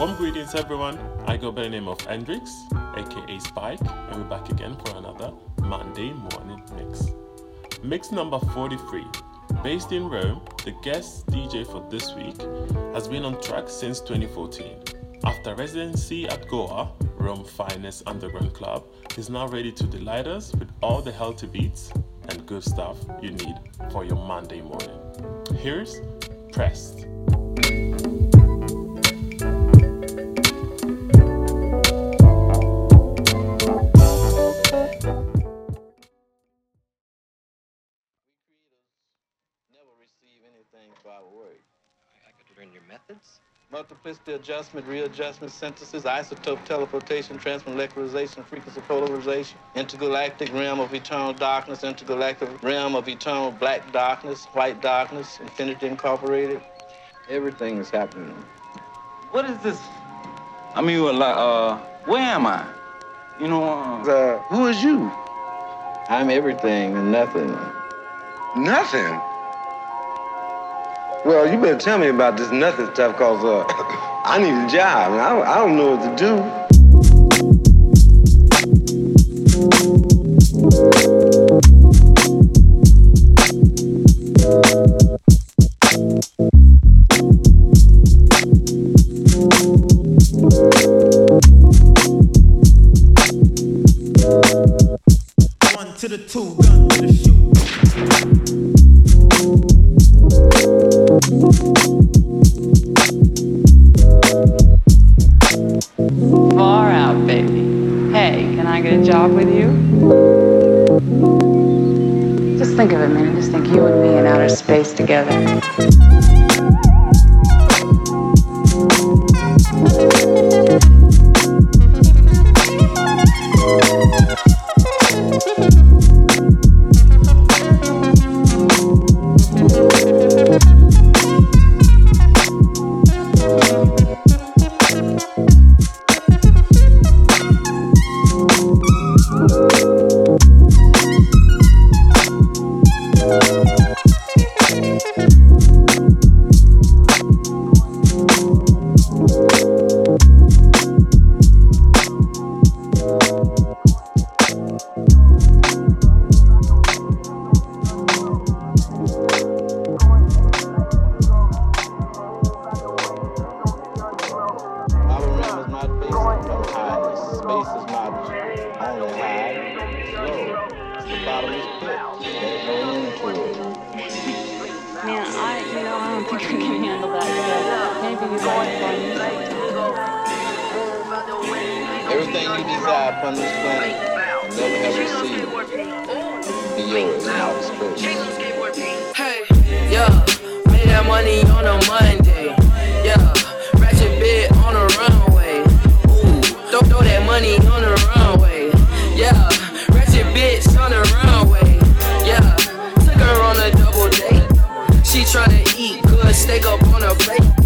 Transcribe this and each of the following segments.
Warm greetings everyone, I go by the name of Hendrix, aka Spike, and we're back again for another Monday morning mix. Mix number 43, based in Rome, the guest DJ for this week has been on track since 2014. After residency at Goa, Rome's finest underground club, he's now ready to delight us with all the healthy beats and good stuff you need for your Monday morning. Here's Prest. by way I could learn your methods. Multiplicity adjustment, readjustment, synthesis, isotope teleportation, transmolecularization, frequency polarization, intergalactic realm of eternal darkness, intergalactic realm of eternal black darkness, white darkness, infinity incorporated. Everything is happening. What is this? I mean, like, uh, where am I? You know, uh, uh, who is you? I'm everything and nothing. Nothing? Well, you better tell me about this nothing stuff because uh, I need a job. I, I don't know what to do. together. Trying to eat good, steak up on a plate.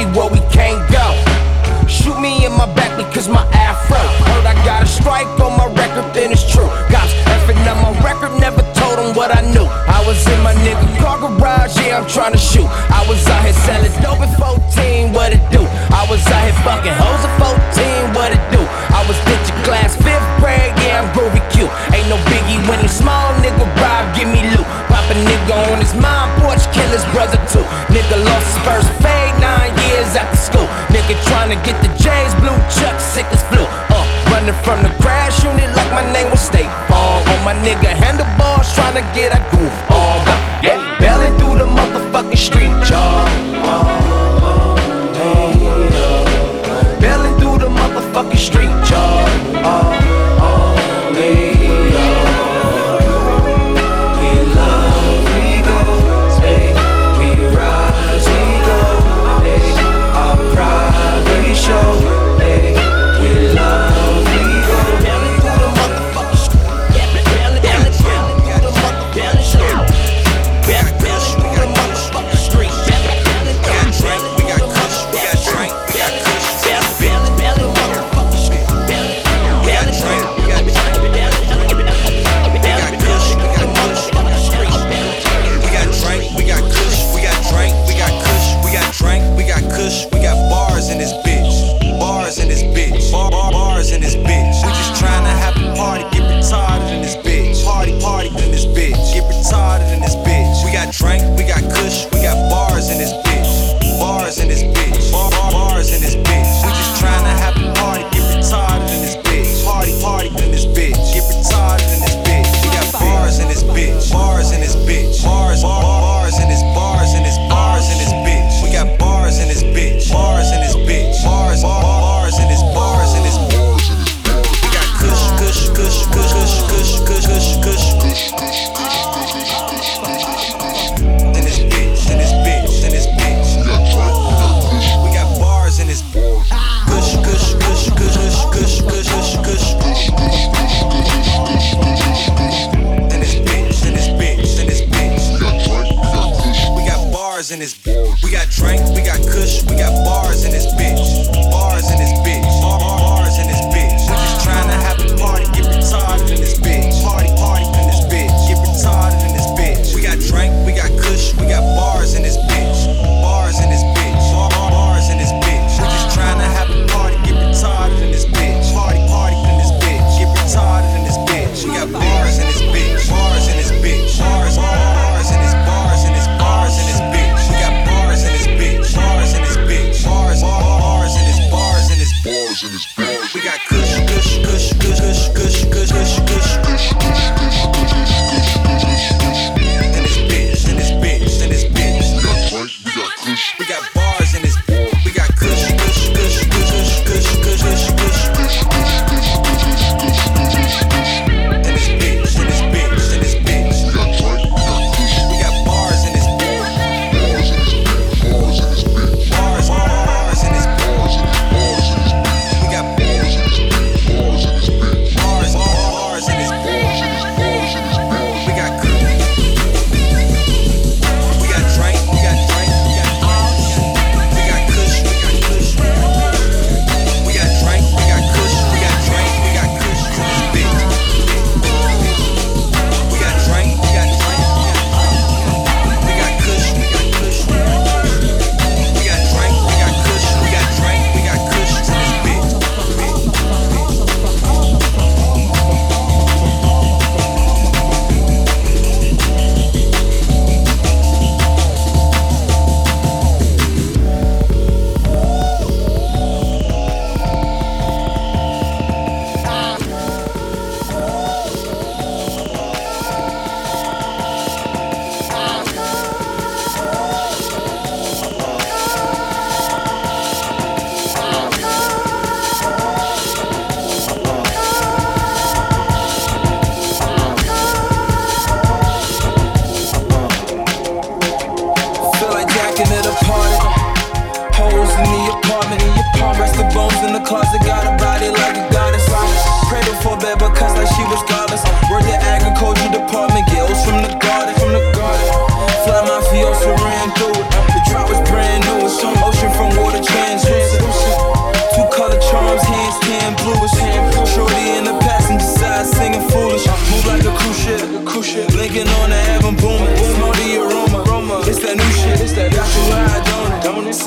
me where we can't go. Shoot me in my back because my afro. Heard I got a strike on my record, then it's true. Cops effing up my record, never told them what I knew. I was in my nigga car garage, yeah, I'm trying to shoot. I was out here selling dope at 14, what it do? I was out here fucking hoes at 14, what it do? I was ditching class fifth grade, yeah, I'm groovy cute. Ain't no biggie when he small, nigga rob, give me loot. Pop a nigga on his mind porch, kill his brother too. Nigga lost his first fan trying to get the J's, blue chuck, sick as flu. Uh, running from the crash unit like my name was State Farm. On my nigga handlebars, trying to get a groove on. Yeah, belling through the motherfucking street, y'all.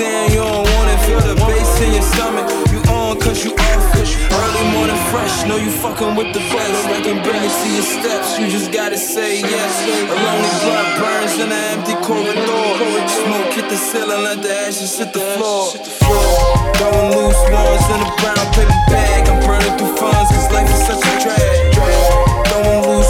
Saying you don't want it. Feel the bass in your stomach. You on cause you off. Early morning fresh. Know you fucking with the best. I can barely see your steps. You just gotta say yes. A lonely blood burns in an empty corridor. Smoke hit the ceiling, let the ashes hit the floor. Throwing loose ones in a brown paper bag. I'm burning through funds cause life is such a drag. Throwing loose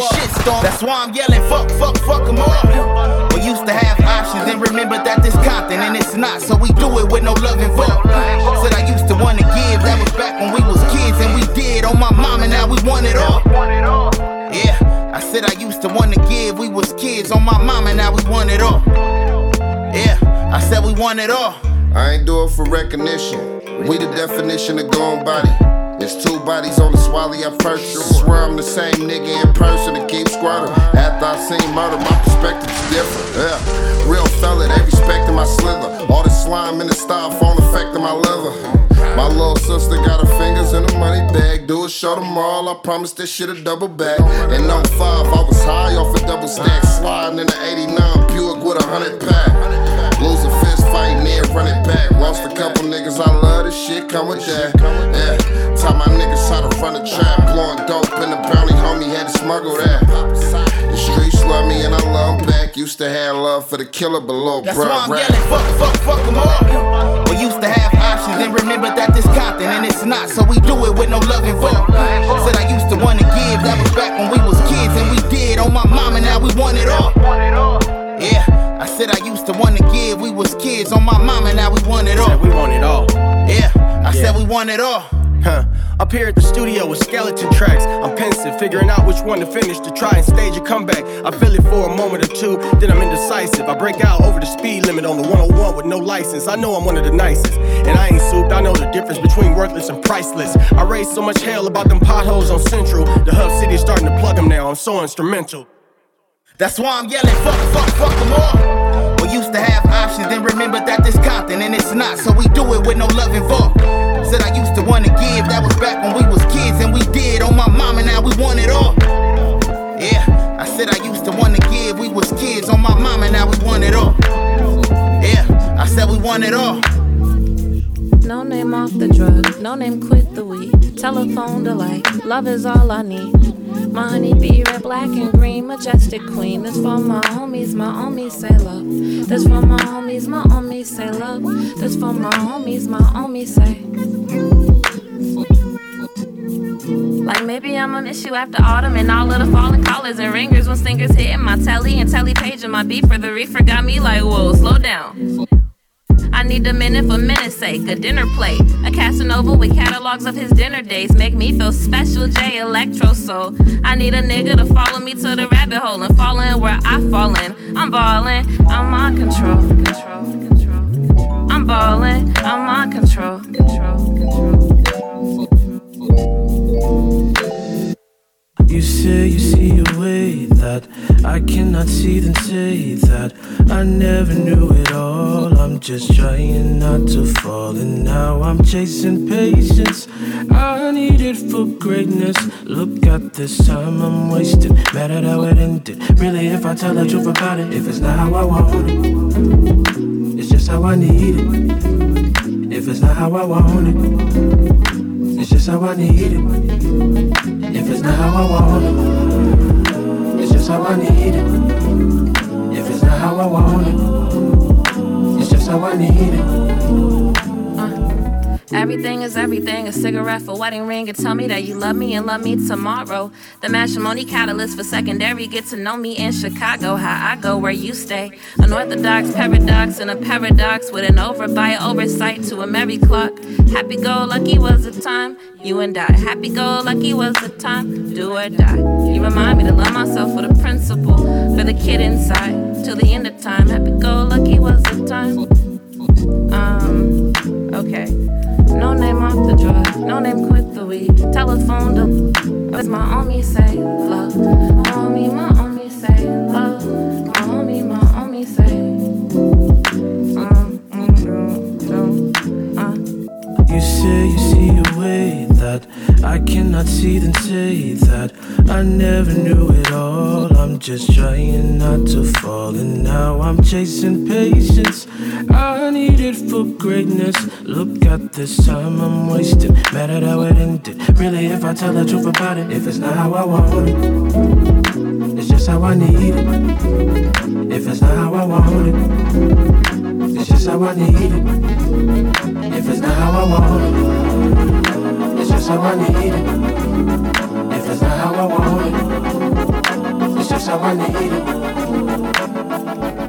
shitstorm. That's why I'm yelling fuck, fuck, fuck 'em all. We used to have options, and remember that this Compton and it's not, so we do it with no love involved. Said I used to wanna give, that was back when we was kids and we did. On my mama, now we want it all. Yeah, I said I used to wanna give, we was kids. On my mama, now we want it all. Yeah, I said we want it all. I ain't do it for recognition. We the definition of gone body. It's two bodies on the swally I purchased. Swear I'm the same nigga in person and keep squatting. After I seen murder, my perspective's different. Yeah, real fella, they respecting my slither. All the slime in the styrofoam affecting my liver. My little sister got her fingers in a money bag. Do a show all. I promise this shit a double back. In 05, I was high off a double stack. Sliding in the 89 Buick with a hundred pack. Losing fist fight, fighting run it back. Lost a couple niggas, I love this shit, come with that. Yeah, taught my niggas how to run a trap. Blowing dope in the bounty, homie had to smuggle that. The streets love me and I love back. Used to have love for the killer below, That's bruh. why I'm rap. yelling fuck, fuck, fuck 'em all. We used to have options, then remember that this Compton and it's not, so we do it with no love involved. Said I used to wanna give, that was back when we was kids and we did. On my mama, now we want it all. Yeah, I said I used to wanna give, we was kids. On my mama, now we want it all. Said we want it all. Yeah, I said we want it all. Huh. Up here at the studio with skeleton tracks. I'm pensive, figuring out which one to finish to try and stage a comeback. I feel it for a moment or two, then I'm indecisive. I break out over the speed limit on the 101 with no license. I know I'm one of the nicest, and I ain't souped. I know the difference between worthless and priceless. I raised so much hell about them potholes on Central. The hub city is starting to plug them now. I'm so instrumental. That's why I'm yelling, fuck, fuck, fuck them all. We used to have options, then remember that this Compton and it's not, so we do it with no love involved. Said I used to wanna give, that was back when we was kids and we did. On my mama, now we want it all. Yeah, I said I used to wanna give, we was kids. On my mama, now we want it all. Yeah, I said we want it all. No name off the drug, no name quit the weed. Telephone delay, love is all I need. My honey bee, red, black, and green, majestic queen. This for my homies, my homies say love. This for my homies, my homies say love. This for my homies, my homies say. Like maybe I'ma miss you after autumn and all of the falling collars and ringers when singers hitting my telly and telly page and my beeper. The reefer got me like, whoa, slow down. I need a minute for minute's sake, a dinner plate. A Casanova with catalogs of his dinner days. Make me feel special, J Electro Soul. I need a nigga to follow me to the rabbit hole and fall in where I fall in. I'm ballin', I'm on control. control, control. I'm ballin', I'm on control. control, control. You say you see a way that I cannot see, then say that I never knew it all. I'm just trying not to fall, and now I'm chasing patience. I need it for greatness. Look at this time I'm wasting. Mad at how it ended. Really, if I tell the truth about it, if it's not how I want it, it's just how I need it. If it's not how I want it, it's just how I need it. If it's not how I want it, it's just how I need it. If it's not how I want it, it's just how I need it. Everything is everything. A cigarette for wedding ring. And tell me that you love me and love me tomorrow. The matrimony catalyst for secondary. Get to know me in Chicago. How I go where you stay. An orthodox paradox and a paradox with an over by oversight to a merry clock. Happy go lucky was the time. You and I. Happy go lucky was the time. Do or die. You remind me to love myself for the principle. For the kid inside. Till the end of time. Happy go lucky was the time. Um, okay. No name off the drug, no name quit the weed. Telephone to as my homie say love. My homie, my homie say love. My homie, my homie say. I cannot see, then say that I never knew it all. I'm just trying not to fall, and now I'm chasing patience. I need it for greatness. Look at this time I'm wasting. Mad at how it ended. Really, if I tell the truth about it, if it's not how I want it, it's just how I need it. If it's not how I want it, it's just how I need it. If it's not how I want it, just how I need it. If it's not how I want it, it's just how I need it.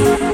Lose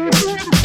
you're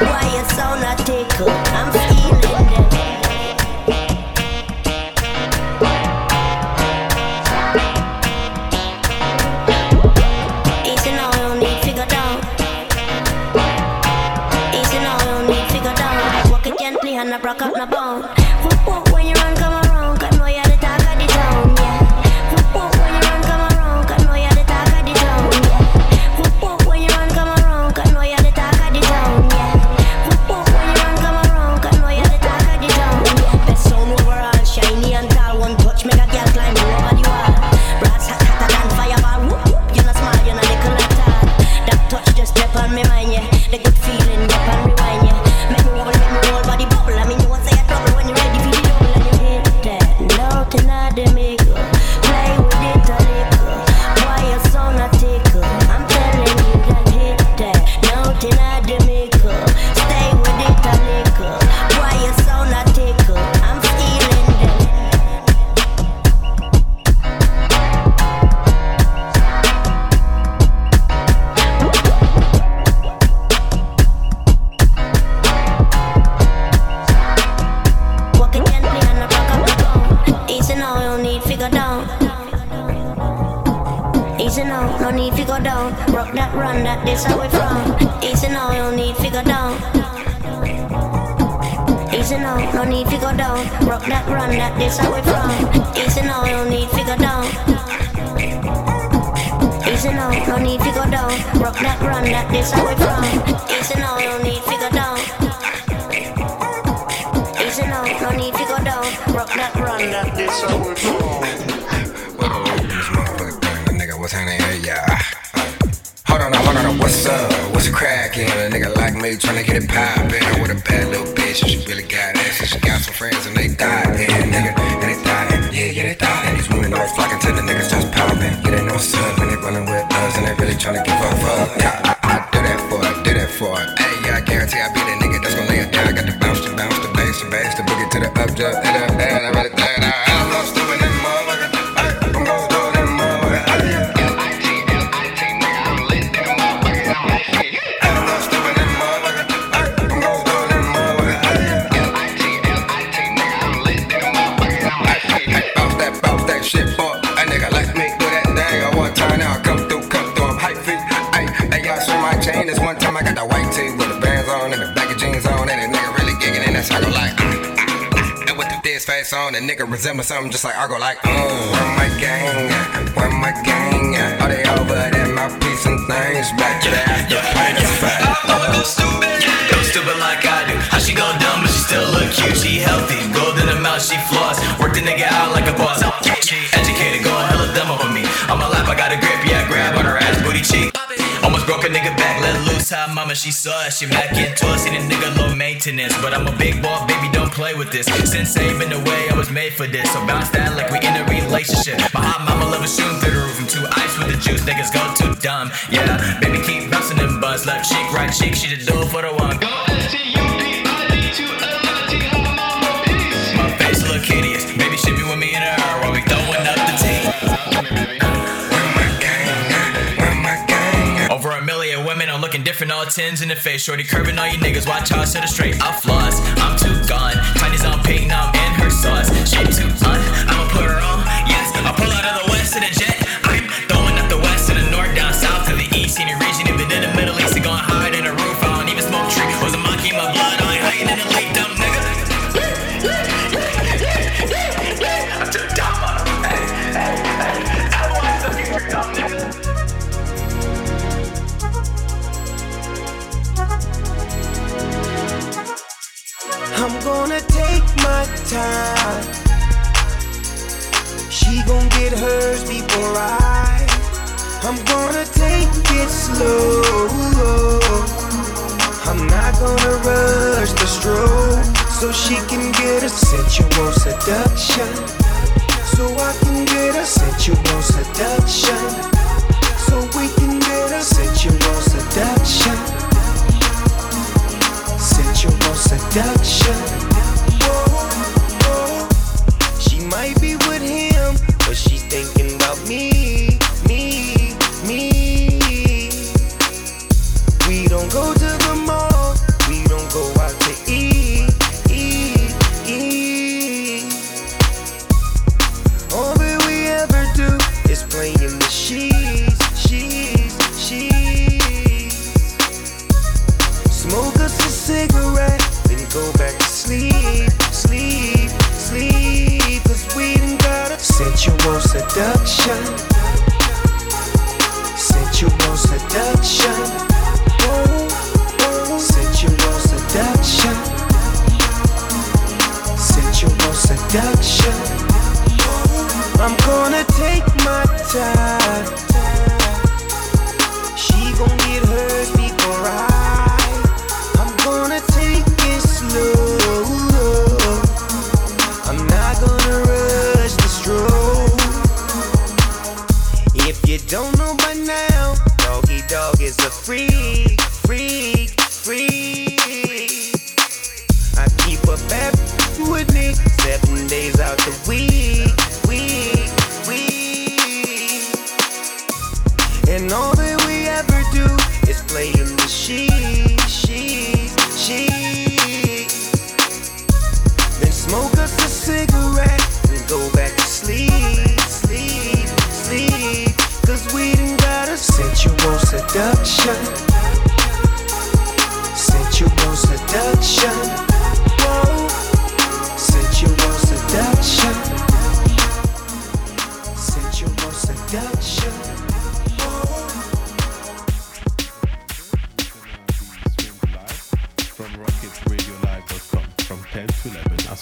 Why you so not tickle? I'm Rock that, run that, this how we from. Easy now, no need to go down. Easy now, no need to go down. Rock that, run that, this how we from. What's happening here, yeah? Hold on, hold on, what's up? What's crackin'? A nigga like me tryna get it poppin' with a bad little bitch, and she really got ass, she got some friends, and they thought, yeah, nigga, and they thought, yeah, yeah, they thought, these women always flockin' to the niggas just poppin', yeah, they know what's up tryna get roll, roll. Yeah. song, nigga resemble something just like I go like, mm, where my gang at? Where my gang at? Are they over there? My piece and things back to the after party fight. I'ma go stupid, go stupid like I do. How she gone dumb, but she still look cute. She healthy, gold in her mouth, she floss. Work the nigga out like a boss. back, let loose. How mama, she saw it. She back in toss, see nigga low maintenance. But I'm a big ball, baby, don't play with this. Sensei been the way I was made for this. So bounce that like we in a relationship. My hot mama love a shoot through the roof. I'm too ice with the juice, niggas go too dumb. Yeah, baby, keep bouncing them buzz. Left cheek, right cheek, she the do for the one. all tens in the face. Shorty curving all you niggas, watch out, set it straight. I floss, I'm too gone. Tiny's on pink, now I'm in her sauce. She too fun, I'ma put her on. Yes, I pull out of the west to the jet. so she can get a sensual seduction. So I can get a sensual seduction. So we can get a sensual seduction. Sensual seduction.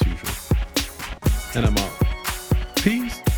as usual. And I'm out. Peace.